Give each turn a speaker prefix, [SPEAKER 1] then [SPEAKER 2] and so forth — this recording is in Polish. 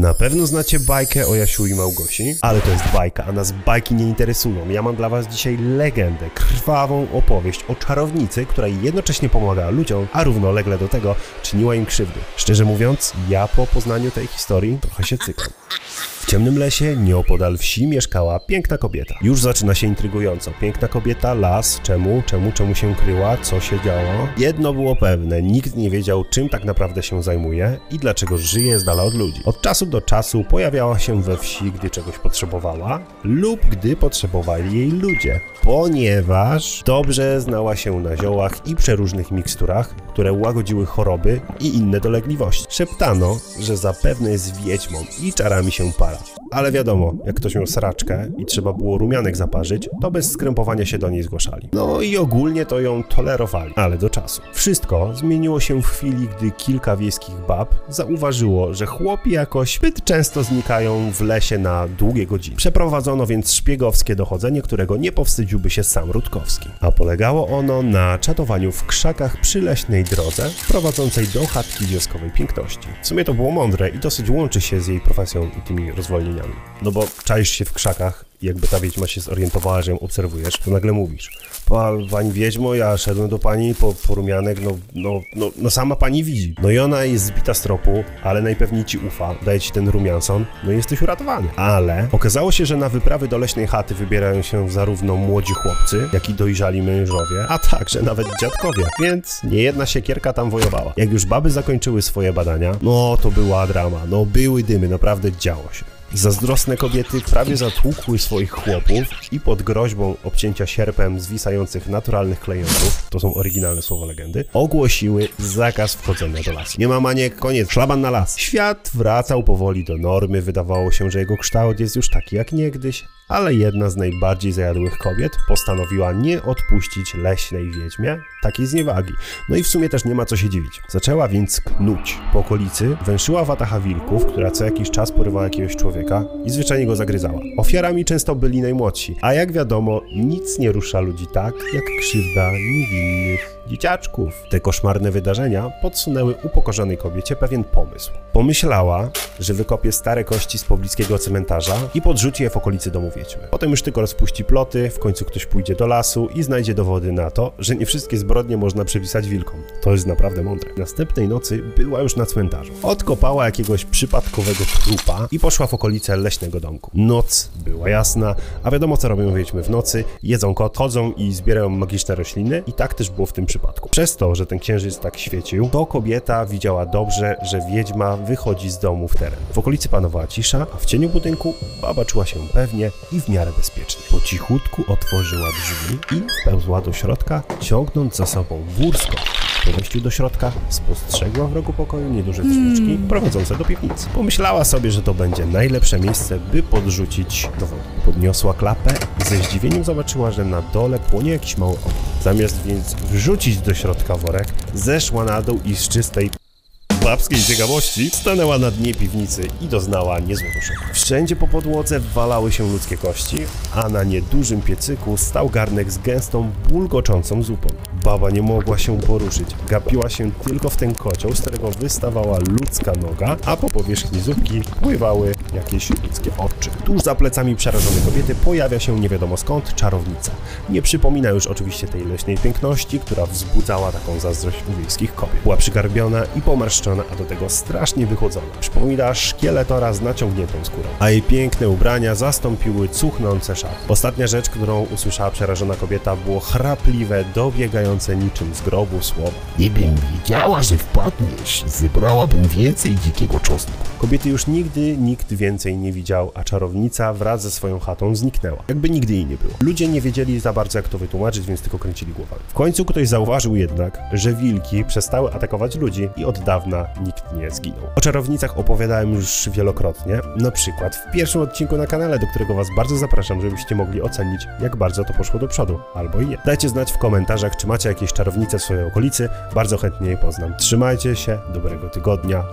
[SPEAKER 1] Na pewno znacie bajkę o Jasiu i Małgosi, ale to jest bajka, a nas bajki nie interesują. Ja mam dla was dzisiaj legendę, krwawą opowieść o czarownicy, która jednocześnie pomagała ludziom, a równolegle do tego czyniła im krzywdy. Szczerze mówiąc, ja po poznaniu tej historii trochę się cykam. W ciemnym lesie, nieopodal wsi, mieszkała piękna kobieta. Już zaczyna się intrygująco. Piękna kobieta, las, czemu, czemu, czemu się kryła, co się działo. Jedno było pewne, nikt nie wiedział, czym tak naprawdę się zajmuje i dlaczego żyje z dala od ludzi. Od czasu do czasu pojawiała się we wsi, gdy czegoś potrzebowała, lub gdy potrzebowali jej ludzie, ponieważ dobrze znała się na ziołach i przeróżnych miksturach, które łagodziły choroby i inne dolegliwości. Szeptano, że zapewne jest wiedźmą i czarami się para. Ale wiadomo, jak ktoś miał sraczkę i trzeba było rumianek zaparzyć, to bez skrępowania się do niej zgłaszali. No i ogólnie to ją tolerowali, ale do czasu. Wszystko zmieniło się w chwili, gdy kilka wiejskich bab zauważyło, że chłopi jakoś zbyt często znikają w lesie na długie godziny. Przeprowadzono więc szpiegowskie dochodzenie, którego nie powstydziłby się sam Rutkowski. A polegało ono na czatowaniu w krzakach przy leśnej drodze prowadzącej do chatki wioskowej piękności. W sumie to było mądre i dosyć łączy się z jej profesją i tymi rozwolnieniami. No bo czaisz się w krzakach jakby ta wiedźma się zorientowała, że ją obserwujesz, to nagle mówisz. Pa, pani wiedźmo, ja szedłem do pani po, rumianek, no, no, no, no sama pani widzi. No i ona jest zbita z tropu, ale najpewniej ci ufa, daje ci ten rumianson, no i jesteś uratowany. Ale okazało się, że na wyprawy do leśnej chaty wybierają się zarówno młodzi chłopcy, jak i dojrzali mężowie, a także nawet dziadkowie, więc nie jedna siekierka tam wojowała. Jak już baby zakończyły swoje badania, no to była drama, no były dymy, naprawdę działo się. Zazdrosne kobiety prawie zatłukły swoich chłopów i pod groźbą obcięcia sierpem zwisających naturalnych klejnotów, to są oryginalne słowa legendy, ogłosiły zakaz wchodzenia do lasu. Nie ma maniek, koniec, szlaban na las. Świat wracał powoli do normy, wydawało się, że jego kształt jest już taki jak niegdyś, ale jedna z najbardziej zajadłych kobiet postanowiła nie odpuścić leśnej wiedźmie takiej zniewagi. No i w sumie też nie ma co się dziwić. Zaczęła więc knuć. Po okolicy węszyła watacha wilków, która co jakiś czas porywała jakiegoś człowieka i zwyczajnie go zagryzała. Ofiarami często byli najmłodsi, a jak wiadomo, nic nie rusza ludzi tak, jak krzywda niewinnych dzieciaczków. Te koszmarne wydarzenia podsunęły upokorzonej kobiecie pewien pomysł. Pomyślała, że wykopie stare kości z pobliskiego cmentarza i podrzuci je w okolicy domu wiedźmy. Potem już tylko rozpuści ploty, w końcu ktoś pójdzie do lasu i znajdzie dowody na to, że nie wszystkie zbrodnie można przypisać wilkom. To jest naprawdę mądre. Następnej nocy była już na cmentarzu. Odkopała jakiegoś przypadkowego trupa i poszła w okolice leśnego domku. Noc była jasna, a wiadomo co robią wiedźmy w nocy. Jedzą kot, chodzą i zbierają magiczne rośliny i tak też było w tym przypadku. Przez to, że ten księżyc tak świecił, to kobieta widziała dobrze, że wiedźma wychodzi z domu w teren. W okolicy panowała cisza, a w cieniu budynku baba czuła się pewnie i w miarę bezpiecznie. Po cichutku otworzyła drzwi i wpełzła do środka, ciągnąc za sobą wórzko. Po wejściu do środka spostrzegła w rogu pokoju nieduże drzwiczki prowadzące do piwnicy. Pomyślała sobie, że to będzie najlepsze miejsce, by podrzucić dowody. Podniosła klapę i ze zdziwieniem zobaczyła, że na dole płonie jakiś mały ogień. Zamiast więc wrzucić do środka worek, zeszła na dół i z czystej babskiej ciekawości stanęła na dnie piwnicy i doznała niezłego szoku. Wszędzie po podłodze walały się ludzkie kości, a na niedużym piecyku stał garnek z gęstą, bulgoczącą zupą. Baba nie mogła się poruszyć, gapiła się tylko w ten kocioł, z którego wystawała ludzka noga, a po powierzchni zupki pływały jakieś ludzkie oczy. Tuż za plecami przerażonej kobiety pojawia się nie wiadomo skąd czarownica. Nie przypomina już oczywiście tej leśnej piękności, która wzbudzała taką zazdrość u wiejskich kobiet. Była przygarbiona i pomarszczona, a do tego strasznie wychłodzona. Przypomina szkieletora z naciągniętą skórą. A jej piękne ubrania zastąpiły cuchnące szaty. Ostatnia rzecz, którą usłyszała przerażona kobieta, było chrapliwe, dobiegające niczym z grobu słowo.
[SPEAKER 2] Gdybym wiedziała, że wpadniesz, wybrałabym więcej dzikiego czosnku.
[SPEAKER 1] Kobiety już nigdy nikt więcej nie widział, a czarownica wraz ze swoją chatą zniknęła. Jakby nigdy jej nie było. Ludzie nie wiedzieli za bardzo jak to wytłumaczyć, więc tylko kręcili głowami. W końcu ktoś zauważył jednak, że wilki przestały atakować ludzi i od dawna nikt nie zginął. O czarownicach opowiadałem już wielokrotnie, na przykład w pierwszym odcinku na kanale, do którego was bardzo zapraszam, żebyście mogli ocenić, jak bardzo to poszło do przodu, albo i nie. Dajcie znać w komentarzach, czy macie jakieś czarownice w swojej okolicy, bardzo chętnie je poznam. Trzymajcie się, dobrego tygodnia.